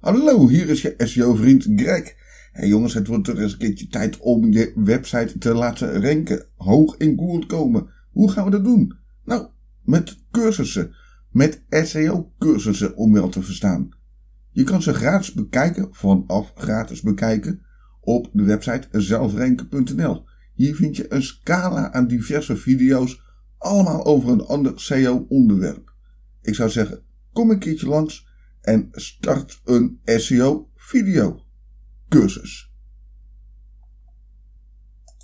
Hallo, hier is je SEO-vriend Greg. Hey jongens, het wordt er eens een keertje tijd om je website te laten ranken. Hoog in Google komen. Hoe gaan we dat doen? Nou, met cursussen. Met SEO-cursussen om wel te verstaan. Je kan ze gratis bekijken, vanaf gratis bekijken, op de website zelfrenken.nl. Hier vind je een scala aan diverse video's, allemaal over een ander SEO-onderwerp. Ik zou zeggen, kom een keertje langs en start een SEO video cursus.